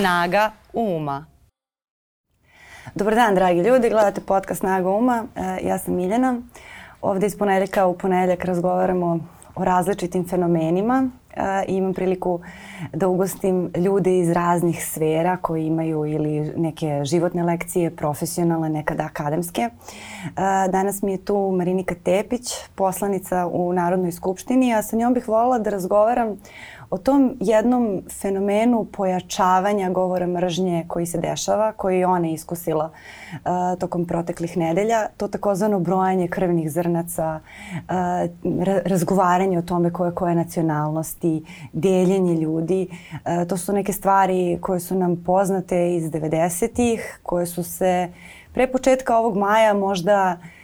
Snaga uma. Dobar dan, dragi ljudi. Gledate podcast Snaga uma. E, ja sam Miljana. Ovde iz ponedeljka u ponedeljak razgovaramo o različitim fenomenima e, i imam priliku da ugostim ljude iz raznih sfera koji imaju ili neke životne lekcije, profesionalne, nekada akademske. E, danas mi je tu Marinika Tepić, poslanica u Narodnoj skupštini, a sa njom bih volila da razgovaram o tom jednom fenomenu pojačavanja govora mržnje koji se dešava, koji je ona iskusila uh, tokom proteklih nedelja, to takozvano brojanje krvnih zrnaca, uh, razgovaranje o tome koje koje nacionalnosti, deljenje ljudi, uh, to su neke stvari koje su nam poznate iz 90-ih, koje su se pre početka ovog maja možda uh,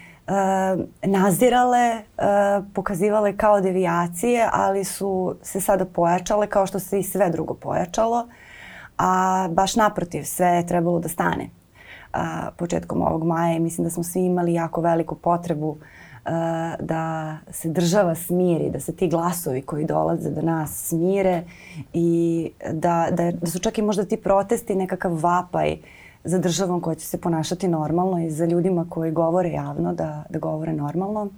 nazirale, uh, pokazivale kao devijacije, ali su se sada pojačale kao što se i sve drugo pojačalo. A baš naprotiv, sve je trebalo da stane uh, početkom ovog maja i mislim da smo svi imali jako veliku potrebu da se država smiri, da se ti glasovi koji dolaze do nas smire i da, da, da su čak i možda ti protesti nekakav vapaj uh, za državom koja će se ponašati normalno i za ljudima koji govore javno da, da govore normalno.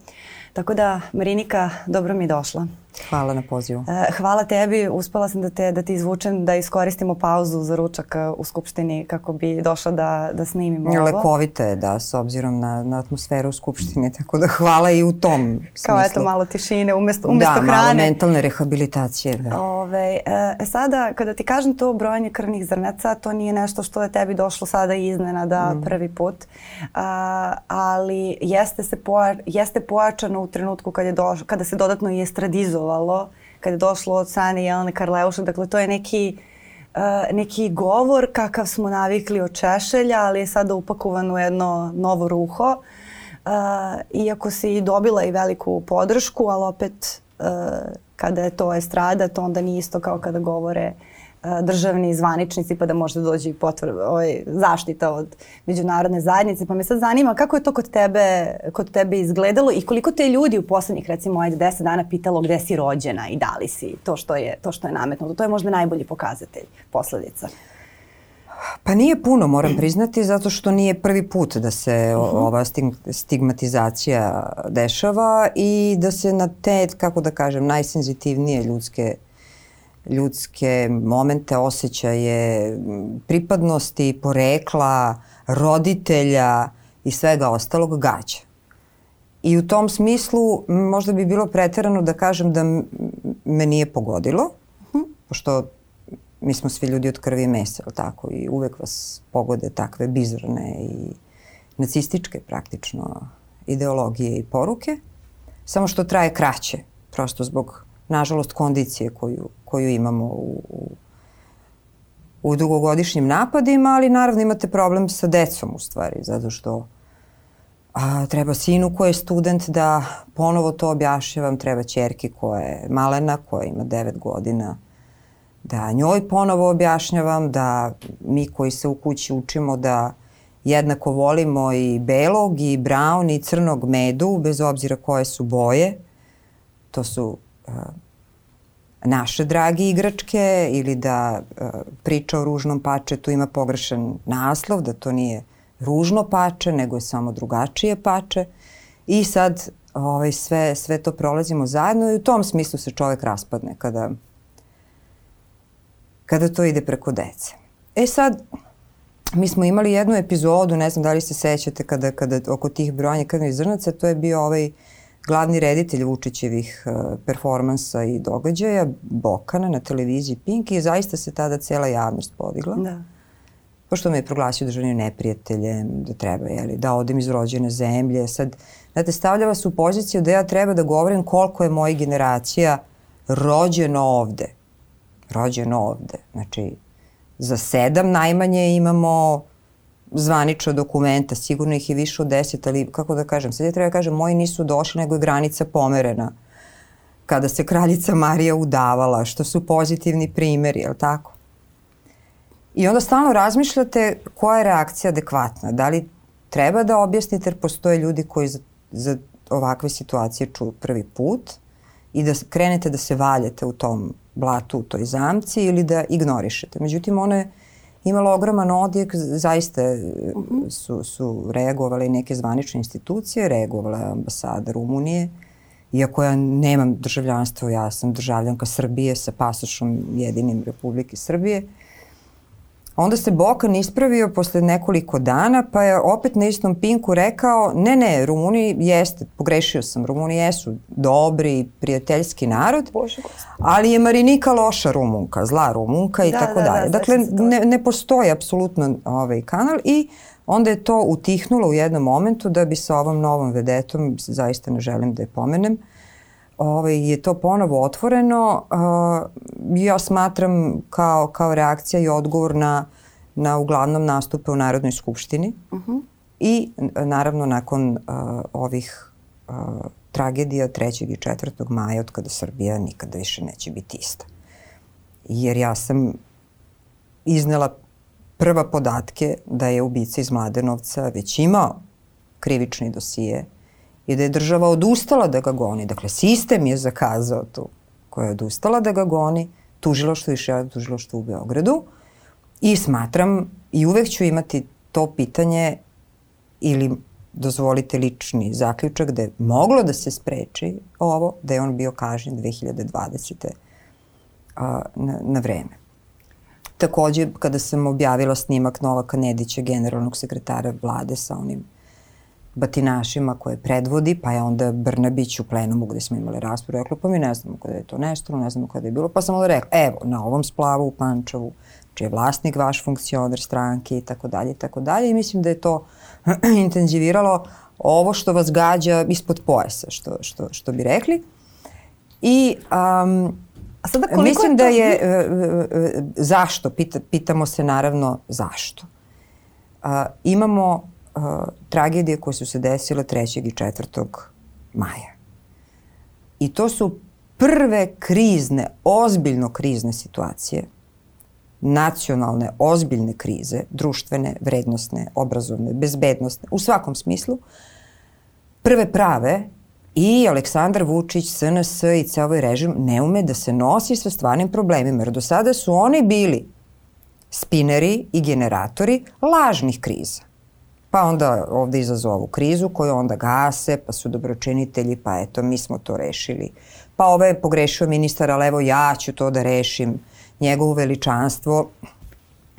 Tako da, Marinika, dobro mi je došla. Hvala na pozivu. E, hvala tebi. Uspela sam da te, da ti izvučem da iskoristimo pauzu za ručak e, u Skupštini kako bi došla da, da snimimo ovo. Lekovite je, da, s obzirom na, na atmosferu u Skupštini, tako da hvala i u tom smislu. Kao eto malo tišine umesto, umesto da, hrane. Da, malo mentalne rehabilitacije. Da. Ove, e, sada, kada ti kažem to brojanje krvnih zrnaca, to nije nešto što je tebi došlo sada iznenada mm. prvi put, a, ali jeste, se poja, jeste pojačano u trenutku kada, je došlo, kada se dodatno i estradizovalo reagovalo kada je došlo od strane Jelene Karleuša. Dakle, to je neki, uh, neki govor kakav smo navikli od Češelja, ali je sada upakovan u jedno novo ruho. Uh, iako si i dobila i veliku podršku, ali opet uh, kada je to estrada, to onda nije isto kao kada govore uh, državni zvaničnici pa da možda dođe i potvr, ovaj, zaštita od međunarodne zajednice. Pa me sad zanima kako je to kod tebe, kod tebe izgledalo i koliko te ljudi u poslednjih recimo ajde 10 dana pitalo gde si rođena i da li si to što je, to što je nametnuto. To je možda najbolji pokazatelj posledica. Pa nije puno, moram priznati, zato što nije prvi put da se mhm. ova stigmatizacija dešava i da se na te, kako da kažem, najsenzitivnije ljudske ljudske momente, osjećaje pripadnosti, porekla, roditelja i svega ostalog gađa. I u tom smislu možda bi bilo preterano da kažem da me nije pogodilo, hm, pošto mi smo svi ljudi od krvi i mesa, tako, i uvek vas pogode takve bizarne i nacističke praktično ideologije i poruke, samo što traje kraće, prosto zbog nažalost, kondicije koju, koju imamo u, u, u dugogodišnjim napadima, ali naravno imate problem sa decom u stvari, zato što a, treba sinu koji je student da ponovo to objašnjavam, treba čerki koja je malena, koja ima 9 godina, da njoj ponovo objašnjavam, da mi koji se u kući učimo da jednako volimo i belog i brown i crnog medu, bez obzira koje su boje. To su naše drage igračke ili da priča o ružnom pačetu ima pogrešan naslov, da to nije ružno pače, nego je samo drugačije pače. I sad ovaj, sve, sve to prolazimo zajedno i u tom smislu se čovek raspadne kada, kada to ide preko dece. E sad, mi smo imali jednu epizodu, ne znam da li se sećate kada, kada oko tih brojanja krvnih zrnaca, to je bio ovaj uh, glavni reditelj Vučićevih e, performansa i događaja, Bokana na televiziji Pink i zaista se tada cela javnost podigla. Da. Pošto me je proglasio državnim neprijateljem, da treba, jeli, da odem iz rođene zemlje. Sad, znate, stavlja vas u poziciju da ja treba da govorim koliko je moja generacija rođeno ovde. Rođeno ovde. Znači, za sedam najmanje imamo zvanična dokumenta, sigurno ih je više od deset, ali kako da kažem, sad je treba da kažem, moji nisu došli, nego je granica pomerena kada se kraljica Marija udavala, što su pozitivni primjeri, je li tako? I onda stalno razmišljate koja je reakcija adekvatna. Da li treba da objasnite, jer postoje ljudi koji za, za ovakve situacije čuju prvi put i da krenete da se valjete u tom blatu, u toj zamci ili da ignorišete. Međutim, ono je imalo ogroman odjek, zaista uh-huh. su, su reagovale neke zvanične institucije, reagovala ambasada Rumunije, iako ja nemam državljanstvo, ja sam državljanka Srbije sa pasošom jedinim Republike Srbije. Onda se Bokan ispravio posle nekoliko dana, pa je opet na istom pinku rekao, ne, ne, Rumuni jeste, pogrešio sam, Rumuni jesu dobri, prijateljski narod, Bože, ali je Marinika loša Rumunka, zla Rumunka i da, tako da, dalje. Da, dakle, ne, ne postoji apsolutno ovaj kanal i onda je to utihnulo u jednom momentu da bi sa ovom novom vedetom, zaista ne želim da je pomenem, ovaj, je to ponovo otvoreno. Uh, ja smatram kao, kao reakcija i odgovor na, na uglavnom nastupe u Narodnoj skupštini uh -huh. i naravno nakon uh, ovih uh, tragedija 3. i 4. maja od kada Srbija nikada više neće biti ista. Jer ja sam iznela prva podatke da je ubica iz Mladenovca već imao krivični dosije i da je država odustala da ga goni. Dakle, sistem je zakazao tu koja je odustala da ga goni, tužiloštvo i še tužiloštvo u Beogradu i smatram i uvek ću imati to pitanje ili dozvolite lični zaključak da je moglo da se spreči ovo, da je on bio kažen 2020. A, na, na vreme. Takođe, kada sam objavila snimak Novaka Nedića, generalnog sekretara vlade sa onim batinašima koje predvodi, pa je onda Brnabić u plenumu gde smo imali raspravu rekla, pa mi ne znamo kada je to nestalo, ne znamo kada je bilo, pa sam onda rekla, evo, na ovom splavu u Pančevu, čiji je vlasnik vaš funkcioner stranke i tako dalje i tako dalje i mislim da je to intenziviralo ovo što vas gađa ispod pojasa, što, što, što bi rekli. I um, A sada koliko mislim je da to... da je, uh, uh, zašto, Pita, pitamo se naravno zašto. Uh, imamo tragedije koje su se desile 3. i 4. maja. I to su prve krizne, ozbiljno krizne situacije, nacionalne, ozbiljne krize, društvene, vrednostne, obrazovne, bezbednostne, u svakom smislu, prve prave i Aleksandar Vučić, SNS i ceo ovaj režim ne ume da se nosi sa stvarnim problemima, jer do sada su oni bili spineri i generatori lažnih kriza. Pa onda ovde izazovu krizu koju onda gase, pa su dobročinitelji, pa eto, mi smo to rešili. Pa ovo je pogrešio ministar, ali evo ja ću to da rešim. Njegovo veličanstvo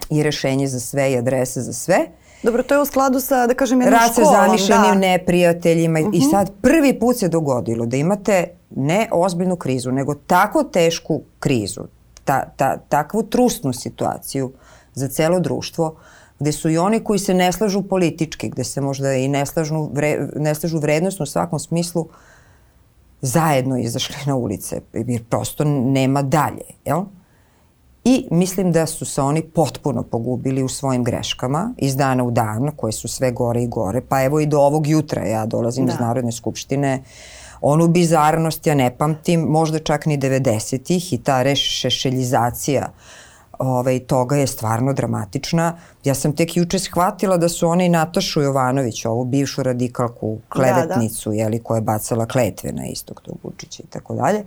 i rešenje za sve i adrese za sve. Dobro, to je u skladu sa, da kažem, jednom Rad školom. Rad sa zamišljenim da. neprijateljima uh -huh. i mhm. sad prvi put se dogodilo da imate ne ozbiljnu krizu, nego tako tešku krizu, ta, ta, takvu trusnu situaciju za celo društvo, uh, gde su i oni koji se ne slažu politički, gde se možda i ne slažu, vre, ne slažu vrednostno u svakom smislu, zajedno izašli na ulice, jer prosto nema dalje, jel? I mislim da su se oni potpuno pogubili u svojim greškama iz dana u dan, koje su sve gore i gore. Pa evo i do ovog jutra, ja dolazim da. iz Narodne skupštine, onu bizarnost ja ne pamtim, možda čak ni 90-ih i ta rešešeljizacija uh, ovaj, toga je stvarno dramatična. Ja sam tek juče shvatila da su oni Natašu Jovanović, ovu bivšu radikalku, klevetnicu, da, da. Jeli, koja je bacala kletve na istog tog Vučića i tako dalje,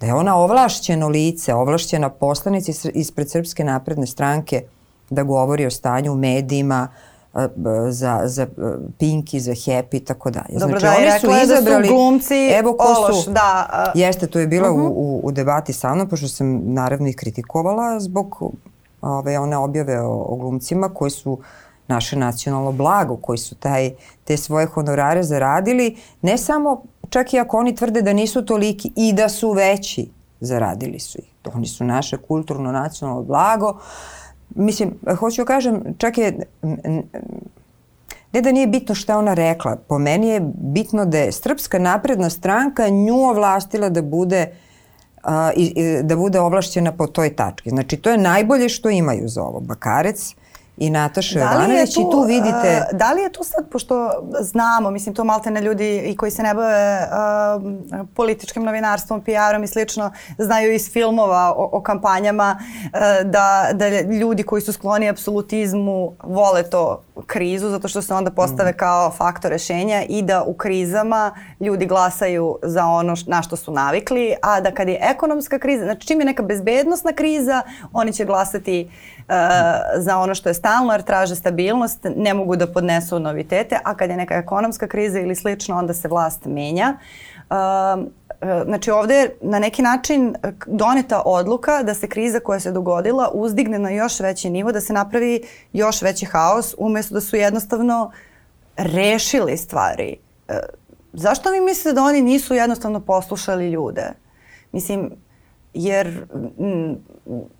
da je ona ovlašćeno lice, ovlašćena poslanica ispred Srpske napredne stranke da govori o stanju u medijima, za, za Pinki, za Happy i tako dalje. Dobro, znači, da, oni su izabrali, da su glumci evo ko ološ, su, da. Uh, jeste, to je bila uh -huh. u, u, debati sa mnom, pošto sam naravno i kritikovala zbog ove, one objave o, o glumcima koji su naše nacionalno blago, koji su taj, te svoje honorare zaradili, ne samo čak i ako oni tvrde da nisu toliki i da su veći, zaradili su ih. Oni su naše kulturno nacionalno blago. Uh, Mislim, hoću da kažem, čak je, ne da nije bitno šta ona rekla, po meni je bitno da je Srpska napredna stranka nju ovlastila da bude a, i, da bude ovlašćena po toj tački. Znači, to je najbolje što imaju za ovo. Bakarec i Nataša da Jovanović i tu vidite... Uh, da li je tu sad, pošto znamo, mislim to malte na ljudi i koji se ne bave uh, političkim novinarstvom, PR-om i slično, znaju iz filmova o, o kampanjama uh, da, da ljudi koji su skloni apsolutizmu vole to krizu zato što se onda postave mm. kao faktor rešenja i da u krizama ljudi glasaju za ono na što su navikli, a da kad je ekonomska kriza, znači čim je neka bezbednostna kriza, oni će glasati uh, za ono što je stalno jer traže stabilnost, ne mogu da podnesu novitete, a kad je neka ekonomska kriza ili slično, onda se vlast menja. Uh, Znači ovde je na neki način doneta odluka da se kriza koja se dogodila uzdigne na još veći nivo, da se napravi još veći haos umesto da su jednostavno rešili stvari. Zašto vi mislite da oni nisu jednostavno poslušali ljude? Mislim, jer m,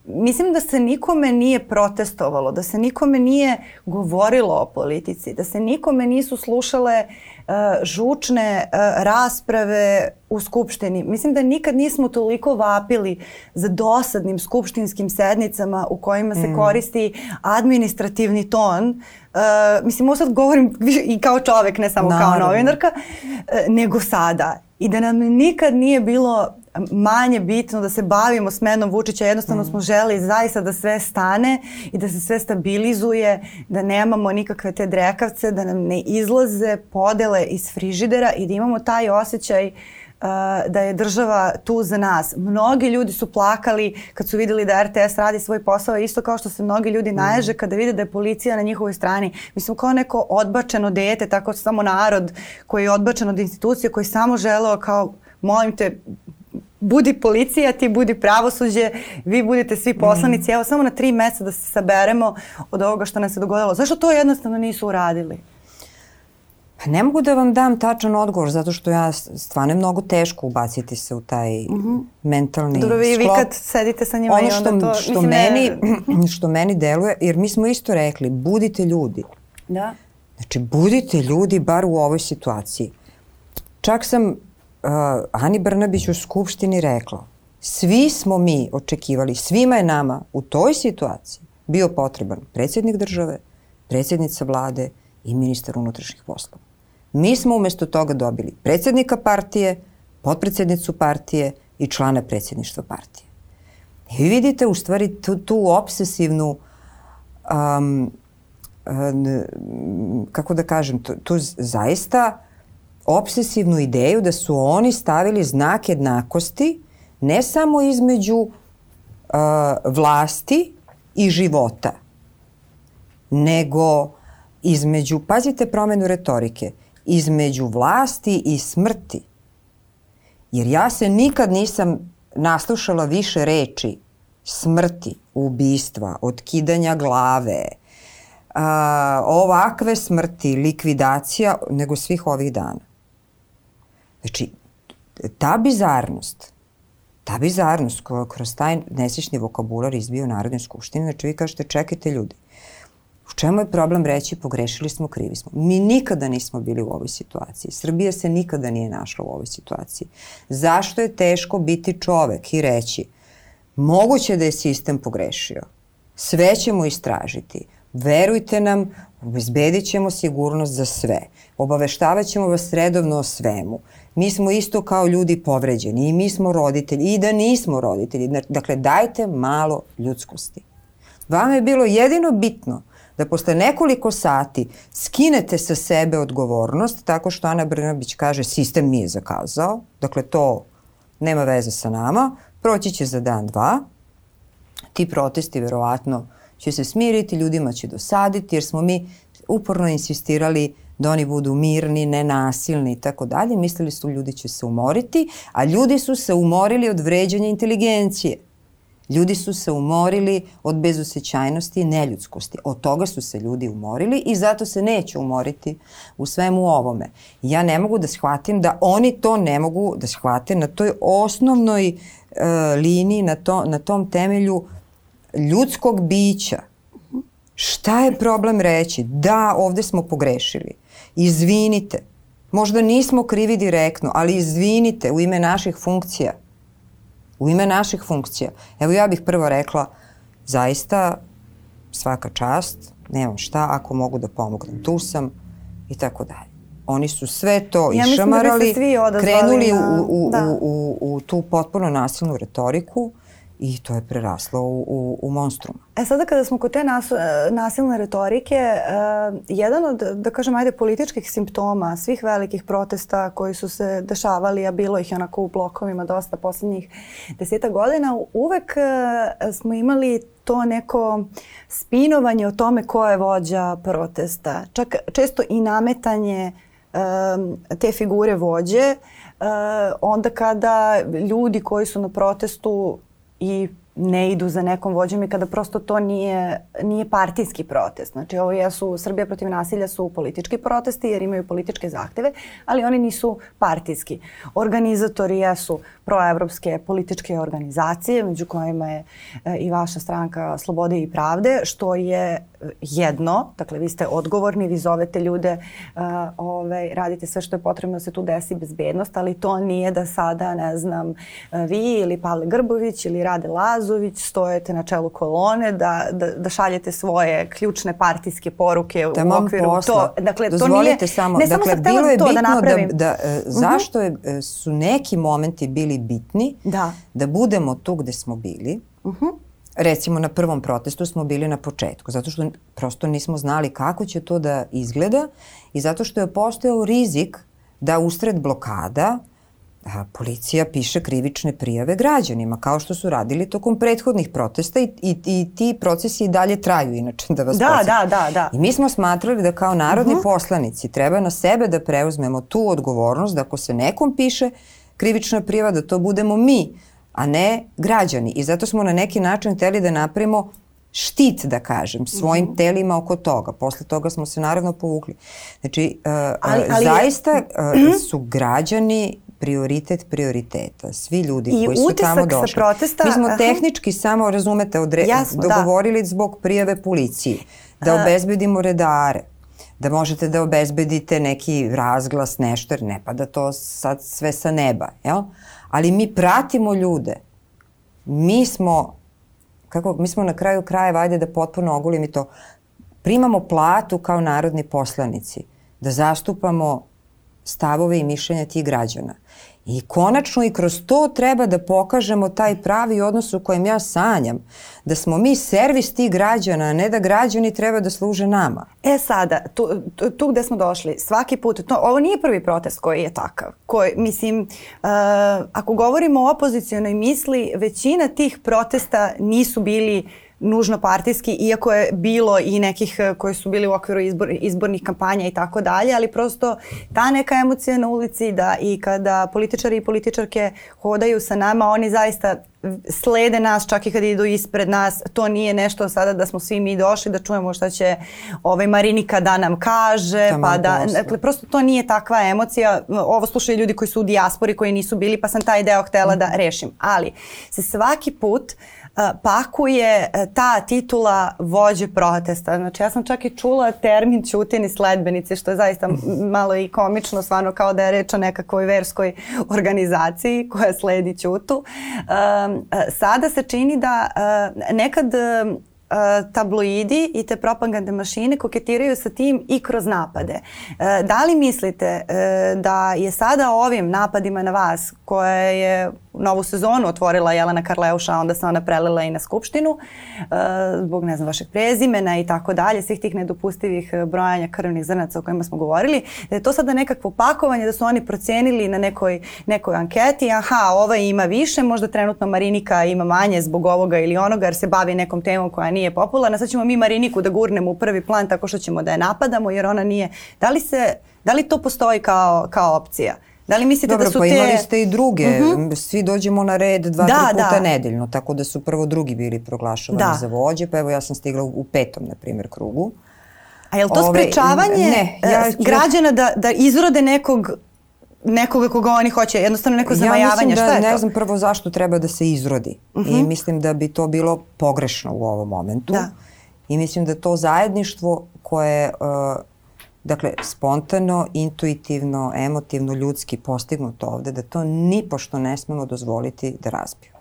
mislim da se nikome nije protestovalo, da se nikome nije govorilo o politici, da se nikome nisu slušale uh, žučne uh, rasprave u Skupštini. Mislim da nikad nismo toliko vapili za dosadnim skupštinskim sednicama u kojima se mm. koristi administrativni ton. Uh, mislim, ovo sad govorim i kao čovek, ne samo Naravno. kao novinarka, uh, nego sada. I da nam nikad nije bilo manje bitno da se bavimo smenom Vučića, jednostavno mm. smo želi zaista da sve stane i da se sve stabilizuje, da nemamo nikakve te drekavce, da nam ne izlaze podele iz frižidera i da imamo taj osjećaj uh, da je država tu za nas. Mnogi ljudi su plakali kad su videli da RTS radi svoj posao, isto kao što se mnogi ljudi naježe kada vide da je policija na njihovoj strani. Mi smo kao neko odbačeno dete, tako samo narod koji je odbačen od institucije, koji samo želeo kao molim te, budi policija, ti budi pravosuđe, vi budete svi poslanici. Mm. Evo samo na tri meseca da se saberemo od ovoga što nam se dogodilo. Zašto to jednostavno nisu uradili? Pa ne mogu da vam dam tačan odgovor, zato što ja stvarno je mnogo teško ubaciti se u taj mm -hmm. mentalni Dobro, vi, vi kad sedite sa njima ono što, i onda to... Što, mislim, meni, ne... što meni deluje, jer mi smo isto rekli, budite ljudi. Da. Znači, budite ljudi bar u ovoj situaciji. Čak sam uh, Ani Brnabić u Skupštini rekla, svi smo mi očekivali, svima je nama u toj situaciji bio potreban predsjednik države, predsjednica vlade i ministar unutrašnjih poslova. Mi smo umesto toga dobili predsjednika partije, potpredsjednicu partije i člana predsjedništva partije. I vi vidite u stvari tu, tu obsesivnu um, um, kako da kažem, tu, tu zaista obsesivnu ideju da su oni stavili znak jednakosti ne samo između uh, vlasti i života, nego između, pazite promenu retorike, između vlasti i smrti. Jer ja se nikad nisam naslušala više reči smrti, ubistva, otkidanja glave, a, ovakve smrti, likvidacija, nego svih ovih dana. Znači, ta bizarnost, ta bizarnost koja kroz taj nesečni vokabular izbio u Narodnoj skupštini, znači vi kažete čekajte ljudi, U čemu je problem reći pogrešili smo, krivi smo? Mi nikada nismo bili u ovoj situaciji. Srbija se nikada nije našla u ovoj situaciji. Zašto je teško biti čovek i reći moguće da je sistem pogrešio? Sve ćemo istražiti. Verujte nam, obezbedit ćemo sigurnost za sve. Obaveštavaćemo ćemo vas redovno o svemu. Mi smo isto kao ljudi povređeni i mi smo roditelji i da nismo roditelji. Dakle, dajte malo ljudskosti. Vama je bilo jedino bitno da posle nekoliko sati skinete sa sebe odgovornost tako što Ana Brnabić kaže sistem nije zakazao, dakle to nema veze sa nama, proći će za dan, dva, ti protesti verovatno će se smiriti, ljudima će dosaditi jer smo mi uporno insistirali da oni budu mirni, nenasilni i tako dalje. Mislili su ljudi će se umoriti, a ljudi su se umorili od vređanja inteligencije. Ljudi su se umorili od bezosećajnosti i neljudskosti. Od toga su se ljudi umorili i zato se neće umoriti u svemu ovome. Ja ne mogu da shvatim da oni to ne mogu da shvate na toj osnovnoj e, liniji, na, to, na tom temelju ljudskog bića. Šta je problem reći? Da, ovde smo pogrešili. Izvinite. Možda nismo krivi direktno, ali izvinite u ime naših funkcija u ime naših funkcija. Evo ja bih prvo rekla, zaista svaka čast, nemam šta, ako mogu da pomognem, tu sam i tako dalje. Oni su sve to Ja da išamarali, odazvali krenuli na- u, u, da. u, u, u tu potpuno nasilnu retoriku i to je preraslo u, u, u monstrum. E sada kada smo kod te nas, e, nasilne retorike, e, jedan od, da kažem, ajde, političkih simptoma svih velikih protesta koji su se dešavali, a bilo ih onako u blokovima dosta poslednjih deseta godina, uvek e, smo imali to neko spinovanje o tome ko je vođa protesta. Čak često i nametanje em, te figure vođe e, onda kada ljudi koji su na protestu i ne idu za nekom vođom i kada prosto to nije, nije partijski protest. Znači ovo jesu, Srbija protiv nasilja su politički protesti jer imaju političke zahteve, ali oni nisu partijski. Organizatori jesu proevropske političke organizacije, među kojima je e, i vaša stranka Slobode i pravde, što je e, jedno, dakle vi ste odgovorni, vi zovete ljude, e, ovaj, radite sve što je potrebno da se tu desi bezbednost, ali to nije da sada, ne znam, e, vi ili Pavle Grbović ili Rade Lazović stojete na čelu kolone da, da, da šaljete svoje ključne partijske poruke u Taman okviru posla. to. Dakle, to Dozvolite nije, samo, ne dakle, samo bilo je to bitno da napravim. da, da e, zašto je, e, su neki momenti bili bitni Da. da budemo tu gde smo bili. Recimo na prvom protestu smo bili na početku, zato što prosto nismo znali kako će to da izgleda i zato što je postojao rizik da usred blokada a, policija piše krivične prijave građanima, kao što su radili tokom prethodnih protesta i, i, i ti procesi i dalje traju, inače da vas Da, podsjetim. da, da, da. I mi smo smatrali da kao narodni poslanici treba na sebe da preuzmemo tu odgovornost da ako se nekom piše krivična prijava da to budemo mi, a ne građani. I zato smo na neki način hteli da napravimo štit, da kažem, svojim telima oko toga. Posle toga smo se naravno povukli. Znači, uh, Ali- ali- zaista uh, su građani prioritet prioriteta. Svi ljudi I koji su utisak tamo sa došli. protesta, Mi smo aha. tehnički samo, razumete, odre, Jasno, da. dogovorili zbog prijave policiji, da A- obezbedimo redare, da možete da obezbedite neki razglas, nešto, jer ne pada to sad sve sa neba, jel? Ali mi pratimo ljude. Mi smo, kako, mi smo na kraju krajeva, ajde da potpuno ogulim i to, primamo platu kao narodni poslanici, da zastupamo stavove i mišljenja tih građana. I konačno i kroz to treba da pokažemo taj pravi odnos u kojem ja sanjam, da smo mi servis tih građana, a ne da građani treba da služe nama. E sada, tu, tu, tu gde smo došli, svaki put, to, ovo nije prvi protest koji je takav. Koji, mislim, uh, ako govorimo o opozicijonoj misli, većina tih protesta nisu bili nužno partijski, iako je bilo i nekih eh, koji su bili u okviru izbor, izbornih kampanja i tako dalje, ali prosto ta neka emocija na ulici da i kada političari i političarke hodaju sa nama, oni zaista slede nas čak i kad idu ispred nas. To nije nešto sada da smo svi mi došli da čujemo šta će ovaj Marinika da nam kaže, Taman pa da, dakle prosto to nije takva emocija. Ovo slušaju ljudi koji su u dijaspori, koji nisu bili, pa sam taj deo htela da rešim. Ali se svaki put a, pakuje a, ta titula vođe protesta. Znači ja sam čak i čula termin ćutini sledbenice, što je zaista malo i komično, stvarno kao da je reč o nekakvoj verskoj organizaciji koja sledi ćutu. A, sada se čini da nekad tabloidi i te propagandne mašine koketiraju sa tim i kroz napade. Uh, da li mislite uh, da je sada ovim napadima na vas, koje je novu sezonu otvorila Jelena Karleuša, onda se ona prelila i na Skupštinu, zbog, ne znam, vašeg prezimena i tako dalje, svih tih nedopustivih brojanja krvnih zrnaca o kojima smo govorili, da je to sada nekakvo pakovanje, da su oni procenili na nekoj, nekoj anketi, aha, ova ima više, možda trenutno Marinika ima manje zbog ovoga ili onoga, jer se bavi nekom temom koja nije popularna, sad ćemo mi Mariniku da gurnemo u prvi plan tako što ćemo da je napadamo, jer ona nije... Da li, se, da li to postoji kao, kao opcija? Da li mislite Dobro, da su pa te... imali ste i druge. Svi dođemo na red dva, Da, tri puta da. nedeljno, tako da su prvo drugi bili proglašavani Da. za vođe, pa evo ja sam stigla u, petom, na primjer, krugu. A je li to Ove, sprečavanje ne, ja- ja- građana da, da izrode nekog nekoga koga oni hoće, jednostavno neko Ja zamajavanje, mislim da šta je ne to? Mhm. znam prvo zašto treba da se izrodi. I mislim da bi to bilo pogrešno u ovom momentu. Da. I mislim da to zajedništvo koje uh, dakle, spontano, intuitivno, emotivno, ljudski postignuto ovde, da to ni pošto ne smemo dozvoliti da razbiju.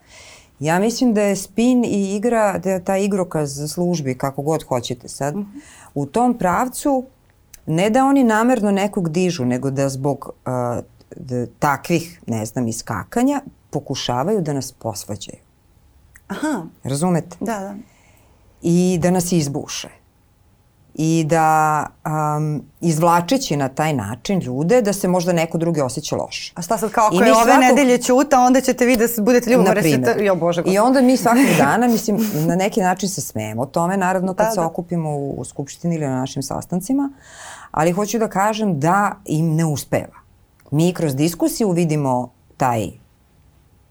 Ja mislim da je spin i igra, da je ta igrokaz službi, kako god hoćete sad, mm -hmm. u tom pravcu ne da oni namerno nekog dižu, nego da zbog uh, da, takvih, ne znam, iskakanja pokušavaju da nas posvađaju. Aha. Razumete? Da, da. I da nas izbuše i da um, izvlačeći na taj način ljude da se možda neko drugi osjeća loše. A šta sad kao ako je ove svakog... nedelje ćuta, onda ćete vi da budete ljubomore. Jo, Bože, I onda mi svakog dana, mislim, na neki način se smemo tome, naravno kad da, se da. okupimo u, u skupštini ili na našim sastancima, ali hoću da kažem da im ne uspeva. Mi kroz diskusiju vidimo taj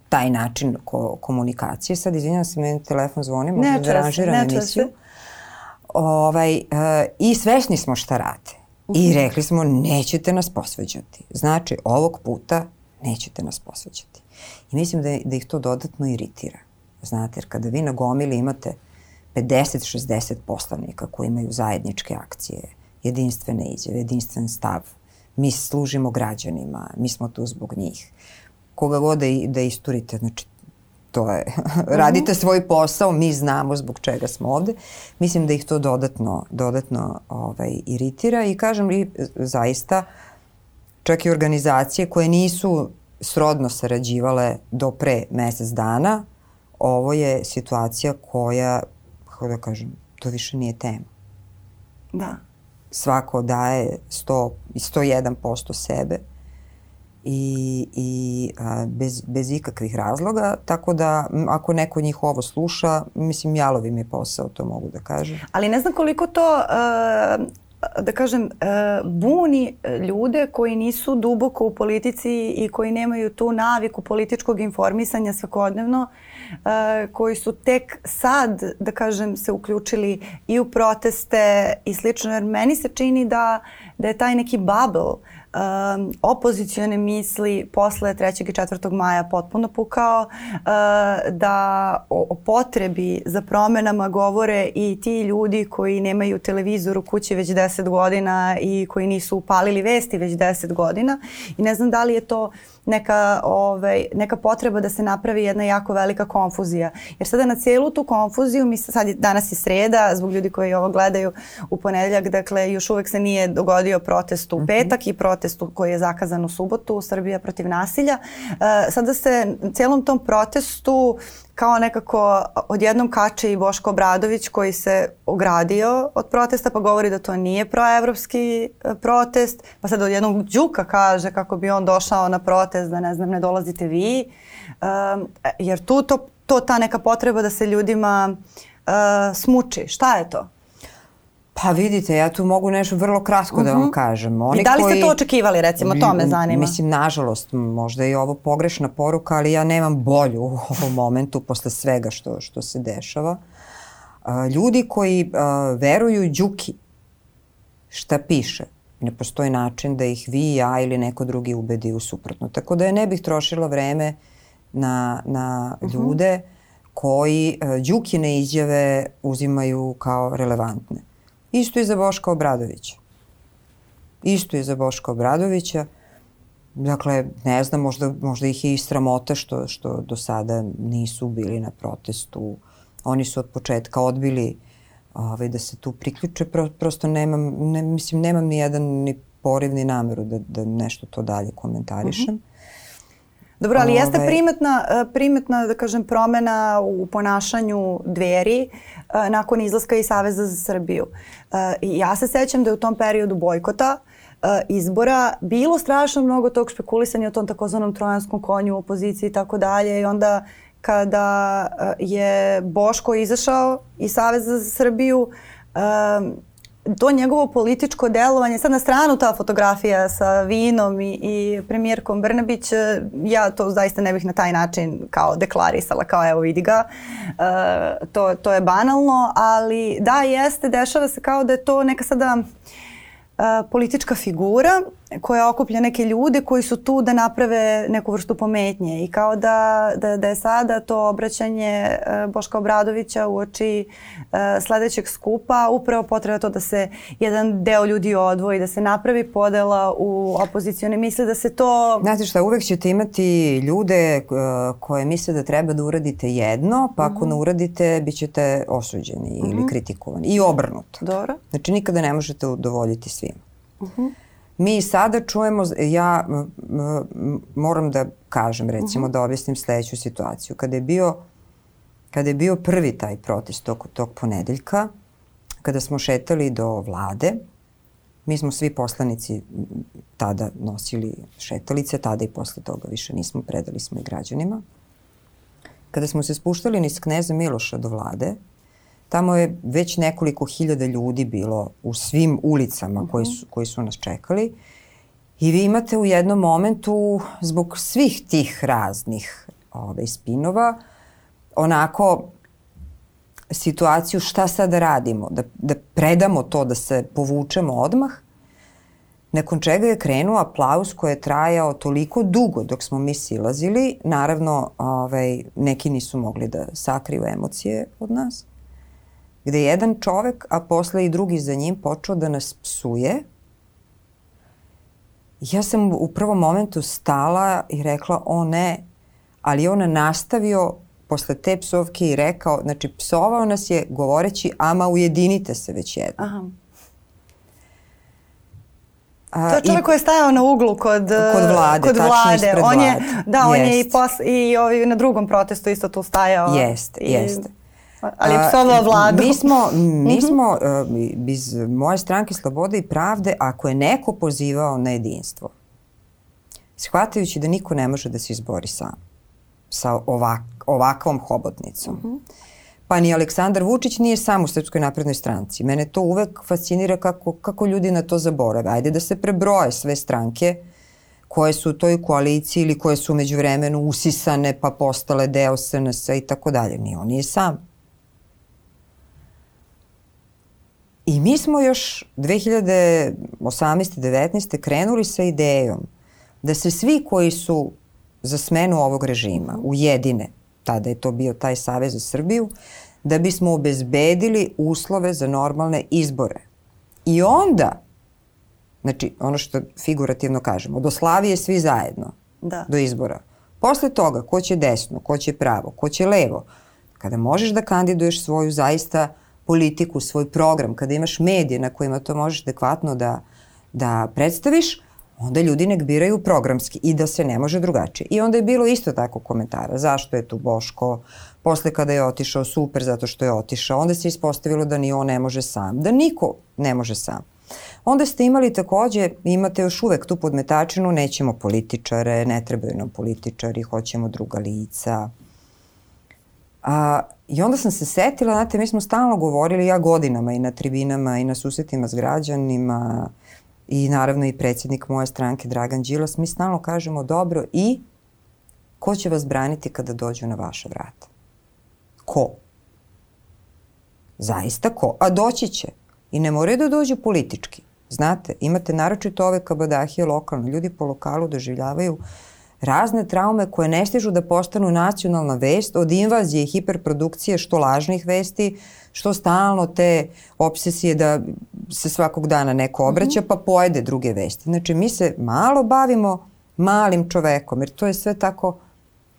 taj način ko, komunikacije. Sad, izvinjam se, meni telefon zvoni, možda da aranžiram emisiju. Se ovaj, uh, i svesni smo šta rade. I mhm. rekli smo nećete nas posveđati. Znači ovog puta nećete nas posveđati. I mislim da, da ih to dodatno iritira. Znate, jer kada vi na gomili imate 50-60 poslanika koji imaju zajedničke akcije, jedinstvene izjave, jedinstven stav, mi služimo građanima, mi smo tu zbog njih. Koga god da, da isturite, znači to je, radite svoj posao, mi znamo zbog čega smo ovde. Mislim da ih to dodatno, dodatno ovaj, iritira i kažem i zaista čak i organizacije koje nisu srodno sarađivale do pre mesec dana, ovo je situacija koja, kako da kažem, to više nije tema. Da. Svako daje 100, 101% sebe i, i a, bez, bez ikakvih razloga, tako da ako neko njih ovo sluša, mislim jalovi mi posao, to mogu da kažem. Ali ne znam koliko to, uh, da kažem, uh, buni ljude koji nisu duboko u politici i koji nemaju tu naviku političkog informisanja svakodnevno, koji su tek sad, da kažem, se uključili i u proteste i slično, jer meni se čini da, da je taj neki bubble um, opozicione misli posle 3. i 4. maja potpuno pukao, uh, da o, o potrebi za promenama govore i ti ljudi koji nemaju televizor u kući već 10 godina i koji nisu upalili vesti već 10 godina i ne znam da li je to neka, ovaj, neka potreba da se napravi jedna jako velika konfuzija. Jer sada na cijelu tu konfuziju, mi sad je, danas je sreda, zbog ljudi koji ovo gledaju u ponedeljak, dakle još uvek se nije dogodio protest u mhm. petak i protest koji je zakazan u subotu, Srbija protiv nasilja. Uh, sada se cijelom tom protestu kao nekako odjednom kače i Boško Obradović koji se ogradio od protesta pa govori da to nije proevropski e, protest, pa sad odjednom Đuka kaže kako bi on došao na protest da ne znam ne dolazite vi, um, jer tu to, to ta neka potreba da se ljudima uh, smuči. Šta je to? Pa vidite, ja tu mogu nešto vrlo kratko uh -huh. da vam mhm. kažem. Oni I da li ste koji, to očekivali, recimo, to me zanima? Mislim, nažalost, možda je ovo pogrešna poruka, ali ja nemam bolju u ovom momentu posle svega što, što se dešava. Ljudi koji veruju Đuki, šta piše, ne postoji način da ih vi, ja ili neko drugi ubedi u suprotno. Tako da je ne bih trošila vreme na, na uh -huh. ljude koji Đukine izjave uzimaju kao relevantne. Isto i za Boška Obradovića. Isto i za Boška Obradovića. Dakle, ne znam, možda, možda ih je i sramota što, što do sada nisu bili na protestu. Oni su od početka odbili ovaj, da se tu priključe. Pro, prosto nemam, ne, mislim, nemam ni jedan ni poriv ni nameru da, da nešto to dalje komentarišem. Mm. Dobro, ali jeste ovaj- primetna, e, primetna, da kažem, promena u ponašanju dveri e, nakon izlaska iz Saveza za Srbiju. E, ja se sećam da je u tom periodu bojkota izbora bilo strašno mnogo tog špekulisanja o tom takozvanom trojanskom konju u opoziciji i tako dalje i onda kada je Boško izašao iz Saveza za Srbiju to njegovo političko delovanje, sad na stranu ta fotografija sa vinom i, i premijerkom Brnabić, e, ja to zaista ne bih na taj način kao deklarisala, kao evo vidi ga, e, to, to je banalno, ali da jeste, dešava se kao da je to neka sada e, politička figura koja okuplja neke ljude koji su tu da naprave neku vrstu pometnje i kao da, da, da je sada to obraćanje uh, Boška Obradovića u oči uh, sledećeg skupa upravo potreba to da se jedan deo ljudi odvoji, da se napravi podela u opozicione misle, da se to... Znate šta, uvek ćete imati ljude uh, koje misle da treba da uradite jedno, pa ako uh -huh. ne uradite, bit ćete osuđeni uh -huh. ili mhm. kritikovani. I obrnuto. Dobro. Znači nikada ne možete udovoljiti svima. -huh. Mi sada čujemo, ja moram da kažem, recimo, uh -huh. da objasnim sledeću situaciju. Kada je bio, kada je bio prvi taj protest tog, tog ponedeljka, kada smo šetali do vlade, mi smo svi poslanici tada nosili šetalice, tada i posle toga više nismo, predali smo i građanima. Kada smo se spuštali niz kneza Miloša do vlade, Tamo je već nekoliko hiljada ljudi bilo u svim ulicama koji mhm. su, koji su nas čekali. I vi imate u jednom momentu, zbog svih tih raznih ove, ovaj, spinova, onako situaciju šta sad da radimo, da, da predamo to, da se povučemo odmah, nakon čega je krenuo aplauz koji je trajao toliko dugo dok smo mi silazili. Naravno, ovaj, neki nisu mogli da sakriju emocije od nas gde je jedan čovek, a posle i drugi za njim, počeo da nas psuje. Ja sam u prvom momentu stala i rekla, o ne, ali on nastavio posle te psovke i rekao, znači psovao nas je govoreći, ama ujedinite se već jedno. Aha. A, to je čovjek koji je stajao na uglu kod, kod vlade, kod vlade. On je, da, jest. on je i, pos, i ovi na drugom protestu isto tu stajao. Jeste, i, jeste. Ali je psovao vladu. Mi smo, mi mhm. smo uh, iz moje stranke Slobode i Pravde, ako je neko pozivao na jedinstvo, shvatajući da niko ne može da se izbori sam sa ovak, ovakvom hobotnicom. Uh mhm. -huh. Pa ni Aleksandar Vučić nije sam u Srpskoj naprednoj stranci. Mene to uvek fascinira kako, kako ljudi na to zaborave. Ajde da se prebroje sve stranke koje su u toj koaliciji ili koje su među vremenu usisane pa postale deo SNS i tako dalje. Ni on nije sam. I mi smo još 2018. 19. krenuli sa idejom da se svi koji su za smenu ovog režima ujedine, tada je to bio taj Savez za Srbiju, da bismo obezbedili uslove za normalne izbore. I onda, znači ono što figurativno kažemo, do Slavije svi zajedno, da. do izbora. Posle toga, ko će desno, ko će pravo, ko će levo, kada možeš da kandiduješ svoju zaista politiku, svoj program, kada imaš medije na kojima to možeš adekvatno da, da predstaviš, onda ljudi nek biraju programski i da se ne može drugačije. I onda je bilo isto tako komentara. Zašto je tu Boško? Posle kada je otišao, super zato što je otišao. Onda se ispostavilo da ni on ne može sam. Da niko ne može sam. Onda ste imali takođe, imate još uvek tu podmetačinu, nećemo političare, ne trebaju nam političari, hoćemo druga lica. A, I onda sam se setila, znate, mi smo stalno govorili, ja godinama i na tribinama i na susretima s građanima i naravno i predsjednik moje stranke Dragan Đilas, mi stalno kažemo dobro i ko će vas braniti kada dođu na vaša vrata? Ko? Zaista ko? A doći će. I ne moraju da dođu politički. Znate, imate naročito ove kabadahije lokalne. Ljudi po lokalu doživljavaju uh, razne traume koje ne stižu da postanu nacionalna vest od invazije i hiperprodukcije što lažnih vesti, što stalno te obsesije da se svakog dana neko obraća pa pojede druge vesti. Znači mi se malo bavimo malim čovekom jer to je sve tako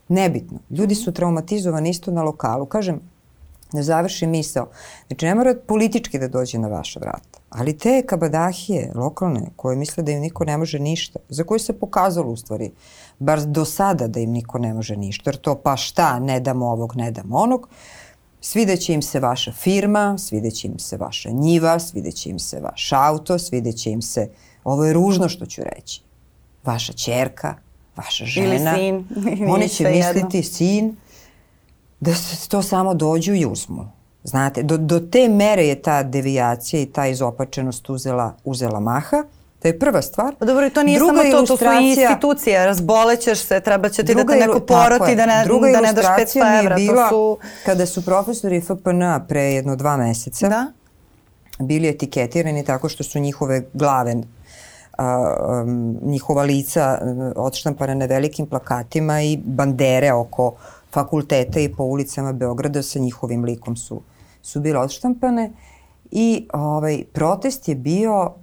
nebitno. Ljudi su traumatizovani isto na lokalu. Kažem, da završi misao. Znači, ne mora politički da dođe na vaša vrata, ali te kabadahije lokalne koje misle da im niko ne može ništa, za koje se pokazalo u stvari, bar do sada da im niko ne može ništa, jer to pa šta, ne damo ovog, ne damo onog, svideće im se vaša firma, svideće im se vaša njiva, svideće im se vaš auto, svideće im se, ovo je ružno što ću reći, vaša čerka, vaša žena. Ili sin. Oni će misliti jedno. sin, da se to samo dođu i uzmu. Znate, do, do te mere je ta devijacija i ta izopačenost uzela, uzela maha. To je prva stvar. Pa dobro, to nije druga samo to, to su i institucije. Razbolećeš se, treba će ti da te neko poroti, da ne, druga da ne daš 500 evra. Bila, to su... kada su profesori FPN pre jedno dva meseca da? bili etiketirani tako što su njihove glave a, um, njihova lica odštampana na velikim plakatima i bandere oko fakulteta i po ulicama Beograda sa njihovim likom su, su bile odštampane i ovaj, protest je bio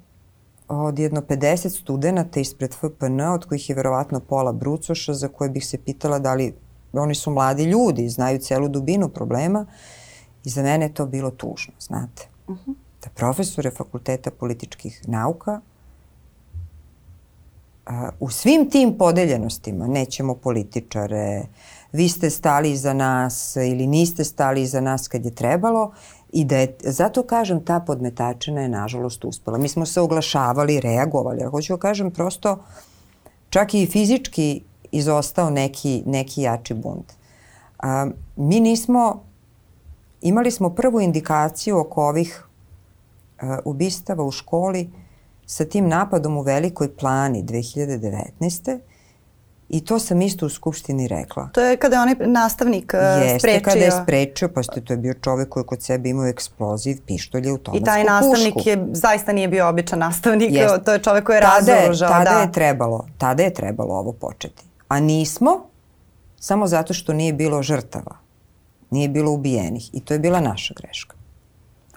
od jedno 50 studenta ispred FPN, od kojih je verovatno pola brucoša, za koje bih se pitala da li oni su mladi ljudi, znaju celu dubinu problema i za mene je to bilo tužno, znate. Uh -huh. Da profesore fakulteta političkih nauka a, u svim tim podeljenostima, nećemo političare, vi ste stali iza nas ili niste stali iza nas kad je trebalo, I da je, zato kažem, ta podmetačina je nažalost uspela. Mi smo se oglašavali, reagovali, ali hoću da kažem prosto, čak i fizički izostao neki, neki jači bunt. A, mi nismo, imali smo prvu indikaciju oko ovih a, ubistava u školi sa tim napadom u Velikoj plani 2019. I to sam isto u Skupštini rekla. To je kada je onaj nastavnik uh, Jeste, sprečio. kada je sprečio, pa ste, to je bio čovek koji kod sebe imao eksploziv, pištolje, automatsku pušku. I taj nastavnik pušku. je, zaista nije bio običan nastavnik, Jeste. to je čovek koji je tada razoružao. Tada da. je trebalo, tada je trebalo ovo početi. A nismo, samo zato što nije bilo žrtava. Nije bilo ubijenih. I to je bila naša greška.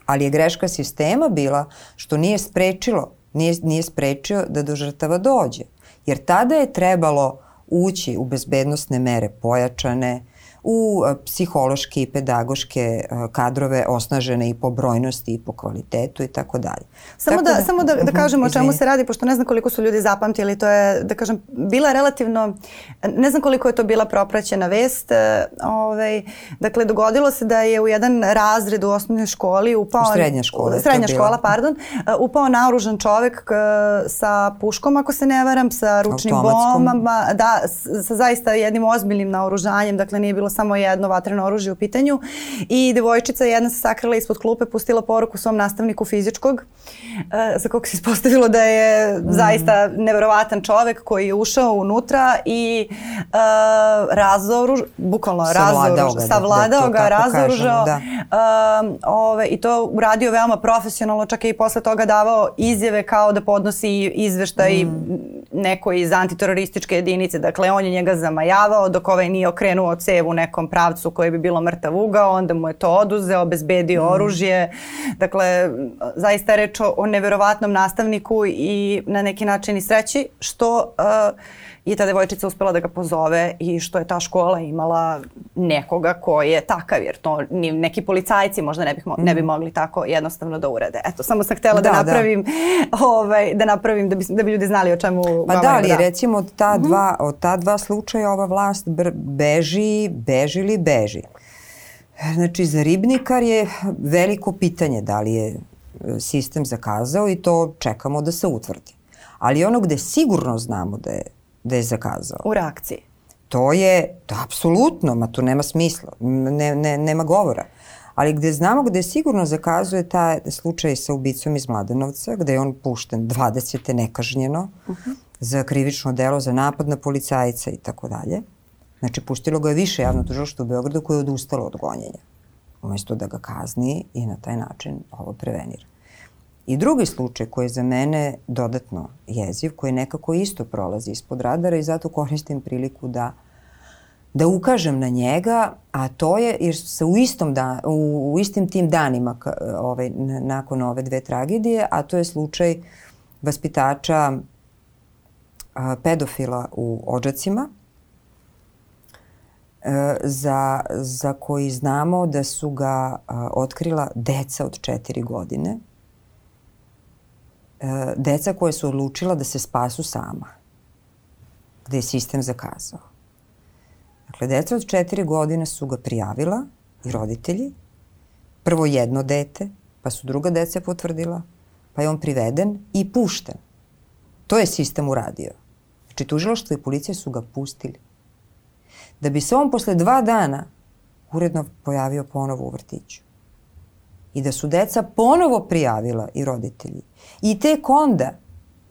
Ali je greška sistema bila što nije sprečilo, nije, nije sprečio da do žrtava dođe. Jer tada je trebalo ući u bezbednostne mere pojačane, u e, psihološke i pedagoške e, kadrove osnažene i po brojnosti i po kvalitetu i tako dalje. Samo tako da, da, samo da, da mhm, kažemo o čemu se radi, pošto ne znam koliko su ljudi zapamtili, to je, da kažem, bila relativno, ne znam koliko je to bila propraćena vest, e, ovaj, dakle, dogodilo se da je u jedan razred u osnovnoj školi upao... U srednja škola. Srednja škola, pardon, upao naoružan čovek sa puškom, ako se ne varam, sa ručnim bombama, da, sa zaista jednim ozbiljnim naoružanjem, dakle, nije bilo samo jedno vatreno oružje u pitanju i devojčica jedna se sakrila ispod klupe, pustila poruku svom nastavniku fizičkog e, za kog se ispostavilo da je mm. zaista neverovatan čovek koji je ušao unutra i uh, razoruž, bukvalno razoruž, ga, savladao da, ga, razoružao da. uh, ove, i to uradio veoma profesionalno, čak i posle toga davao izjave kao da podnosi izveštaj mm. neko iz antiterorističke jedinice, dakle on je njega zamajavao dok ovaj nije okrenuo cevu nekom pravcu koji bi bilo mrtav ugao, onda mu je to oduzeo, bezbedio mm. oružje. Dakle, zaista je reč o, o neverovatnom nastavniku i na neki način i sreći što uh, je ta devojčica uspela da ga pozove i što je ta škola imala nekoga ko je takav, jer to ni neki policajci možda ne, bih mo ne bi mm. mogli tako jednostavno da urede. Eto, samo sam htela da, da, da. napravim, da. ovaj, da napravim da bi, da bi ljudi znali o čemu Pa da, ali da. recimo od ta, mhm. dva, od ta dva slučaja ova vlast beži, beži ili beži. Znači, za ribnikar je veliko pitanje da li je e, sistem zakazao i to čekamo da se utvrdi. Ali ono gde sigurno znamo da je da je zakazao. U reakciji. To je, to apsolutno, ma tu nema smisla, ne, ne, nema govora. Ali gde znamo gde sigurno zakazuje taj slučaj sa ubicom iz Mladenovca, gde je on pušten 20. nekažnjeno uh -huh. za krivično delo, za napad na policajca i tako dalje. Znači, puštilo ga je više javno tužilaštvo u Beogradu koje je odustalo od gonjenja. Umesto da ga kazni i na taj način ovo prevenira. I drugi slučaj koji je za mene dodatno jeziv, koji nekako isto prolazi ispod radara i zato koristim priliku da da ukažem na njega, a to je, jer se u istom dan, u, u istim tim danima ovaj, nakon ove dve tragedije, a to je slučaj vaspitača a, pedofila u Ođacima, e, za, za koji znamo da su ga a, otkrila deca od četiri godine – deca koje su odlučila da se spasu sama, gde je sistem zakazao. Dakle, deca od četiri godine su ga prijavila i roditelji, prvo jedno dete, pa su druga deca potvrdila, pa je on priveden i pušten. To je sistem uradio. Znači, tužiloštvo i policija su ga pustili. Da bi se on posle dva dana uredno pojavio ponovo u vrtiću i da su deca ponovo prijavila i roditelji. I tek onda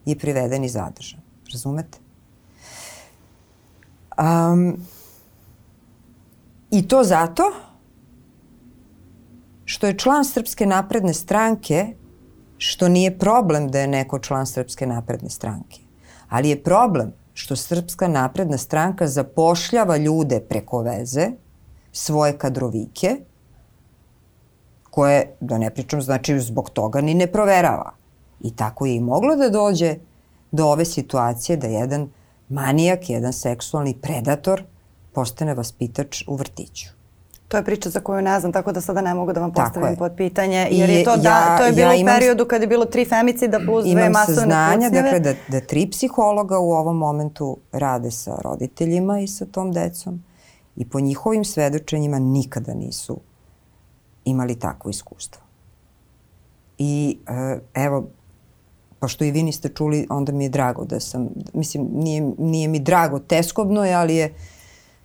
je priveden i zadržan. Razumete? Um, I to zato što je član Srpske napredne stranke što nije problem da je neko član Srpske napredne stranke, ali je problem što Srpska napredna stranka zapošljava ljude preko veze, svoje kadrovike, koje, da ne pričam, znači zbog toga ni ne proverava. I tako je i moglo da dođe do ove situacije da jedan manijak, jedan seksualni predator postane vaspitač u vrtiću. To je priča za koju ne znam, tako da sada ne mogu da vam postavim pod pitanje, jer je to, da, ja, to je bilo ja imam, u periodu kada je bilo tri femicida plus dve masovne pucnjeve. Imam saznanja, dakle, da, da tri psihologa u ovom momentu rade sa roditeljima i sa tom decom i po njihovim svedočenjima nikada nisu imali takvo iskustvo. I e, evo, pošto i vi niste čuli, onda mi je drago da sam, mislim, nije, nije mi drago teskobno je, ali je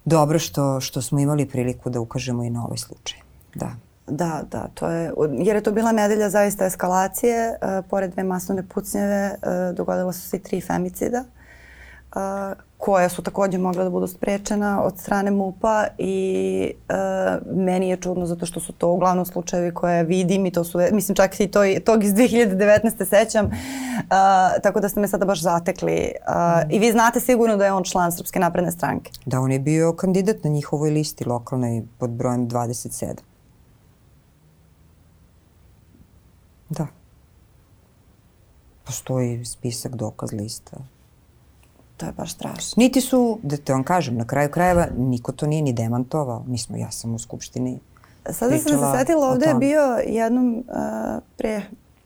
dobro što, što smo imali priliku da ukažemo i na ovaj slučaj. Da. Da, da, to je, jer je to bila nedelja zaista eskalacije, uh, pored dve masovne pucnjeve uh, dogodilo su se i tri femicida. Uh, koja su takođe mogla da budu sprečena od strane MUPA i uh, meni je čudno zato što su to uglavnom slučajevi koje vidim i to su, mislim čak i to, tog iz 2019. sećam, uh, tako da ste me sada baš zatekli. Mm. I vi znate sigurno da je on član Srpske napredne stranke. Da, on je bio kandidat na njihovoj listi lokalnoj pod brojem 27. Da. Postoji spisak dokaz lista To je baš strašno. Niti su, da te vam kažem, na kraju krajeva niko to nije ni demantovao. Mi smo, ja sam u Skupštini Sada sam se setila, ovde je bio jednom uh, pre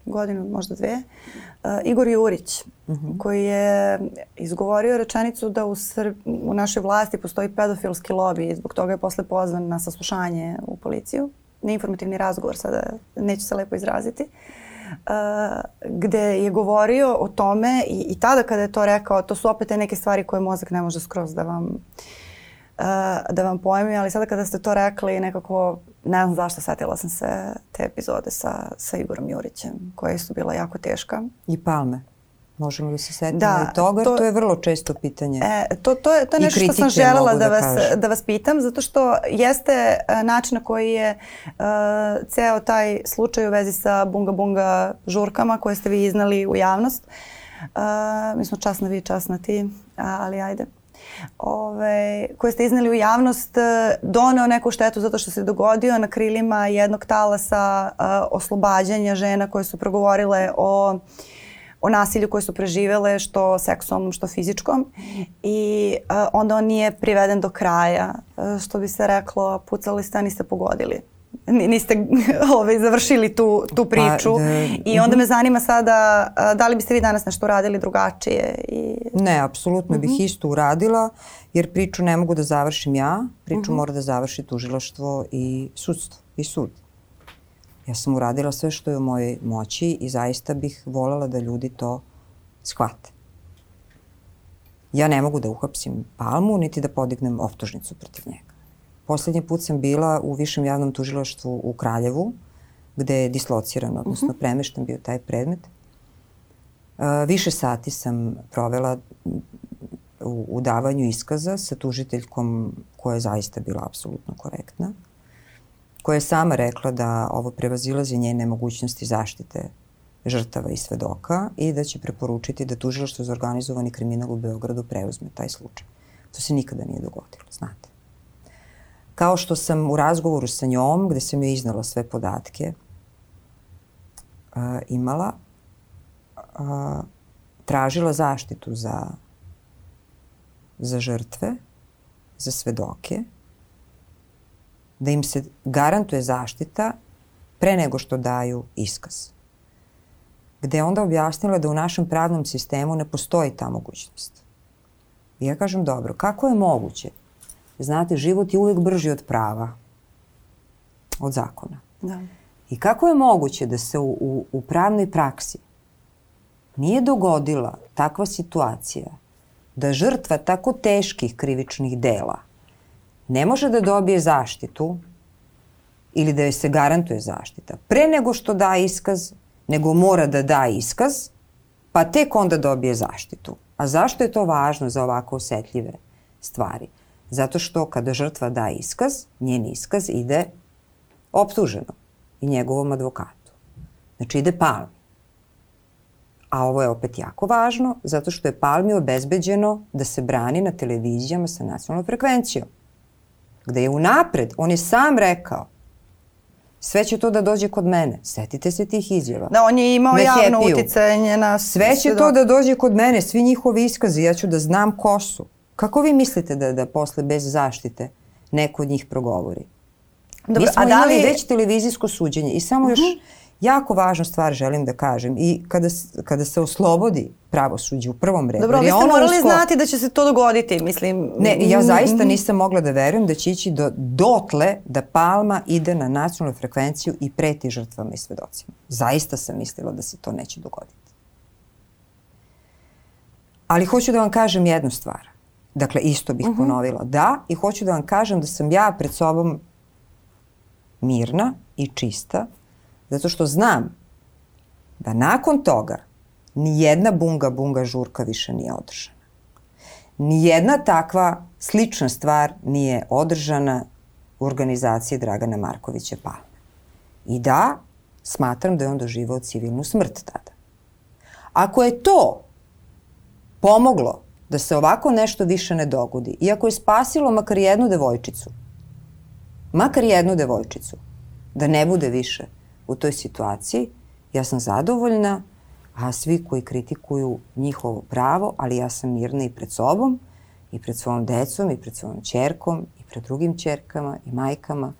godinu, možda dve, uh, Igor Jurić, uh mhm. -huh. koji je izgovorio rečenicu da u, Srb, u našoj vlasti postoji pedofilski lobby i zbog toga je posle pozvan na saslušanje u policiju. Neinformativni razgovor, sada neću se lepo izraziti. Uh, gde je govorio o tome i, i tada kada je to rekao, to su opet te neke stvari koje mozak ne može skroz da vam uh, da vam pojmi, ali sada kada ste to rekli nekako, ne znam zašto, setila sam se te epizode sa, sa Igorom Jurićem, koje su bila jako teška. I Palme. Možemo da se setimo da, i toga, to, to je vrlo često pitanje. E, to, to, je, to je nešto što sam želela da, da, vas, da vas pitam, zato što jeste e, način na koji je uh, ceo taj slučaj u vezi sa bunga bunga žurkama koje ste vi iznali u javnost. Uh, mi smo čas na vi, čas na ti, ali ajde ove, koje ste iznali u javnost doneo neku štetu zato što se dogodio na krilima jednog talasa uh, oslobađanja žena koje su progovorile o uh, o nasilju koje su preživele, što seksualnom, što fizičkom. I uh, onda on nije priveden do kraja. Uh, što bi se reklo, pucali ste, a niste pogodili niste ovaj, završili tu, tu pa, priču. Pa, da, I onda -huh. me zanima sada da li biste vi danas nešto uradili drugačije? I... Ne, apsolutno uh -huh. bih mhm. isto uradila, jer priču ne mogu da završim ja, priču mhm. -huh. mora da završi tužilaštvo i sudstvo i sud. Ja sam uradila sve što je u mojoj moći i zaista bih voljela da ljudi to shvate. Ja ne mogu da uhapsim Palmu, niti da podignem optužnicu protiv njega. Poslednji put sam bila u Višem javnom tužilaštvu u Kraljevu, gde je dislociran, odnosno uh mhm. -huh. premešten bio taj predmet. Uh, više sati sam provela u, u davanju iskaza sa tužiteljkom koja je zaista bila apsolutno korektna koja je sama rekla da ovo prevazilazi njene mogućnosti zaštite žrtava i svedoka i da će preporučiti da tužilaštvo za organizovani kriminal u Beogradu preuzme taj slučaj. To se nikada nije dogodilo, znate. Kao što sam u razgovoru sa njom, gde sam joj iznala sve podatke, uh, imala, uh, tražila zaštitu za, za žrtve, za svedoke, da im se garantuje zaštita pre nego što daju iskaz. Gde je onda objasnila da u našem pravnom sistemu ne postoji ta mogućnost. I ja kažem, dobro, kako je moguće? Znate, život je uvek brži od prava, od zakona. Da. I kako je moguće da se u, u, u pravnoj praksi nije dogodila takva situacija da žrtva tako teških krivičnih dela – ne može da dobije zaštitu ili da joj se garantuje zaštita pre nego što da iskaz, nego mora da da iskaz, pa tek onda dobije zaštitu. A zašto je to važno za ovako osetljive stvari? Zato što kada žrtva da iskaz, njen iskaz ide optuženom i njegovom advokatu. Znači ide palmi. A ovo je opet jako važno, zato što je Palmi obezbeđeno da se brani na televizijama sa nacionalnom frekvencijom. Gde je unapred, on je sam rekao, sve će to da dođe kod mene. Setite se tih izjava. Da, on je imao na javno uticanje na... Sve će to da dođe kod mene, svi njihovi iskazi, ja ću da znam ko su. Kako vi mislite da, da posle bez zaštite neko od njih progovori? Dobro, Mi smo a da li... imali već televizijsko suđenje i samo uh -huh. još mhm jako važnu stvar želim da kažem i kada, kada se oslobodi pravosuđe u prvom redu. Dobro, vi ste morali usko... znati da će se to dogoditi, mislim. Ne, ja zaista nisam mogla da verujem da će ići do, dotle da Palma ide na nacionalnu frekvenciju i preti žrtvama i svedocima. Zaista sam mislila da se to neće dogoditi. Ali hoću da vam kažem jednu stvar. Dakle, isto bih uh mhm. -huh. ponovila. Da, i hoću da vam kažem da sam ja pred sobom mirna i čista Zato što znam da nakon toga ni jedna bunga bunga žurka više nije održana. Ni jedna takva slična stvar nije održana u organizaciji Dragana Markovića Palme. I da, smatram da je on doživao civilnu smrt tada. Ako je to pomoglo da se ovako nešto više ne dogodi, i ako je spasilo makar jednu devojčicu, makar jednu devojčicu, da ne bude više u toj situaciji, ja sam zadovoljna, a svi koji kritikuju njihovo pravo, ali ja sam mirna i pred sobom, i pred svojom decom, i pred svojom čerkom, i pred drugim čerkama, i majkama.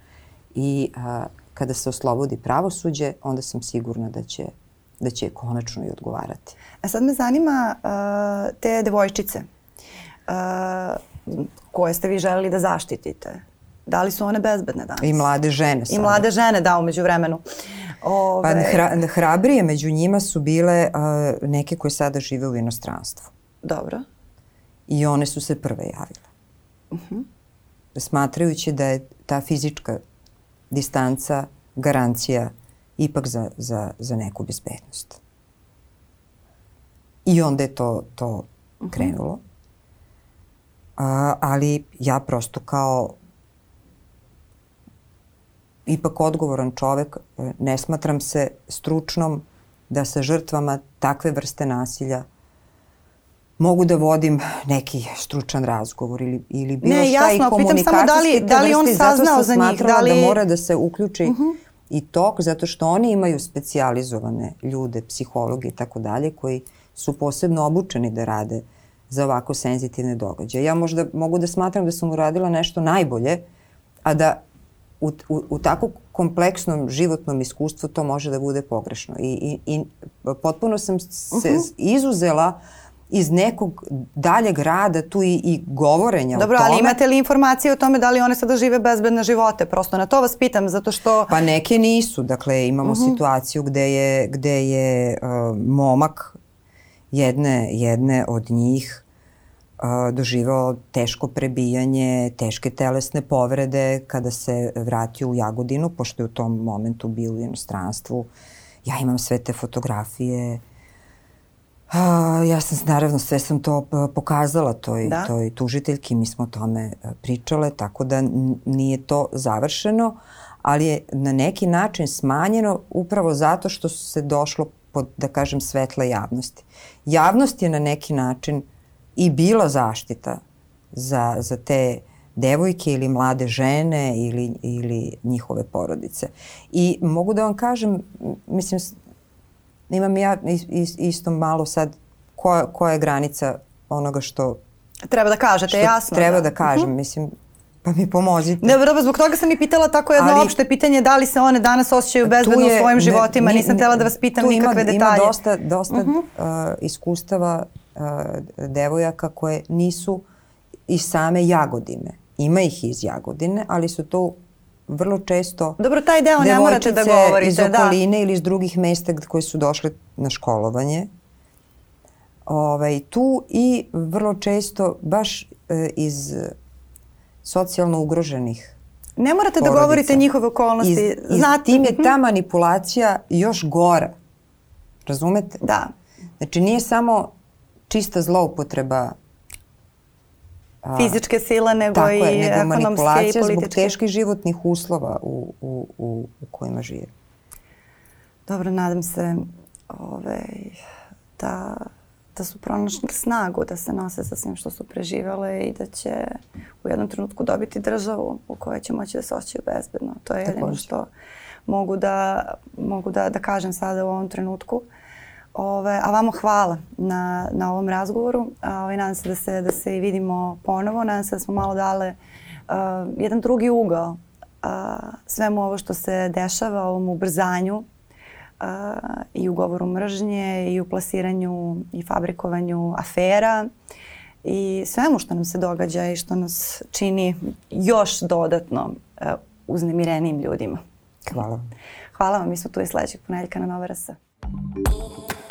I a, kada se oslobodi pravosuđe, onda sam sigurna da će, da će konačno i odgovarati. A sad me zanima uh, te devojčice uh, koje ste vi želeli da zaštitite. Da li su one bezbedne danas? I mlade žene. Sada. I mlade žene, da, umeđu vremenu. Ove... Pa hra, hrabrije među njima su bile uh, neke koje sada žive u inostranstvu. Dobro. I one su se prve javile. Uh mhm. -huh. Smatrajući da je ta fizička distanca garancija ipak za, za, za neku bezbednost. I onda je to, to uh mhm. -huh. krenulo. A, ali ja prosto kao ipak odgovoran čovek, e, ne smatram se stručnom da sa žrtvama takve vrste nasilja mogu da vodim neki stručan razgovor ili, ili bilo ne, šta jasno, i komunikacijske da li, da li on saznao za njih, da li... da mora da se uključi uh mhm. -huh. i tok, zato što oni imaju specijalizovane ljude, psihologe i tako dalje, koji su posebno obučeni da rade za ovako senzitivne događaje. Ja možda mogu da smatram da sam uradila nešto najbolje, a da u, u, u tako kompleksnom životnom iskustvu to može da bude pogrešno. I, i, i potpuno sam se uh mhm. -huh. izuzela iz nekog daljeg rada tu i, i govorenja Dobro, o tome. ali imate li informacije o tome da li one sada žive bezbedne živote? Prosto na to vas pitam, zato što... Pa neke nisu. Dakle, imamo uh mhm. -huh. situaciju gde je, gde je uh, momak jedne, jedne od njih doživao teško prebijanje, teške telesne povrede kada se vratio u Jagodinu, pošto je u tom momentu bio u inostranstvu. Ja imam sve te fotografije. A, ja sam, naravno, sve sam to pokazala toj, da? toj tužiteljki, mi smo o tome pričale, tako da nije to završeno, ali je na neki način smanjeno upravo zato što se došlo pod, da kažem, svetla javnosti. Javnost je na neki način i bila zaštita za, za te devojke ili mlade žene ili, ili njihove porodice. I mogu da vam kažem, mislim, imam ja isto malo sad koja, koja je granica onoga što... Treba da kažete, što jasno. Treba da, da kažem, uh mhm. -huh. mislim, pa mi pomozite. Ne, dobro, zbog toga sam i pitala tako jedno Ali, opšte pitanje, da li se one danas osjećaju bezbedno je, u svojim životima, ne, nisam htela da vas pitam nikakve ima, detalje. Ima dosta, dosta uh -huh. uh, iskustava devojaka koje nisu iz same Jagodine. Ima ih iz Jagodine, ali su to vrlo često Dobro, taj deo ne morate da govorite. iz da. okoline da. ili iz drugih mesta koje su došle na školovanje. Ovaj, tu i vrlo često baš e, iz socijalno ugroženih Ne morate porodica. da govorite njihove okolnosti. Iz, iz Znate. tim je ta manipulacija još gora. Razumete? Da. Znači nije samo čista zloupotreba a, fizičke sile nego tako i je, nego manipulacija zbog teških životnih uslova u, u, u, u kojima žive. Dobro, nadam se ovaj, da, da su pronašli snagu da se nose sa svim što su preživale i da će u jednom trenutku dobiti državu u kojoj će moći da se osjećaju bezbedno. To je jedino što mogu da, mogu da, da kažem sada u ovom trenutku. Ove, a vamo hvala na, na ovom razgovoru. A, ove, nadam se da se, da se i vidimo ponovo. Nadam se da smo malo dale uh, jedan drugi ugao uh, svemu ovo što se dešava, ovom ubrzanju uh, i u govoru mržnje i u plasiranju i fabrikovanju afera i svemu što nam se događa i što nas čini još dodatno uh, uznemirenim ljudima. Hvala. Hvala vam, mi smo tu i sledećeg ponedjeljka na Nova Yeah.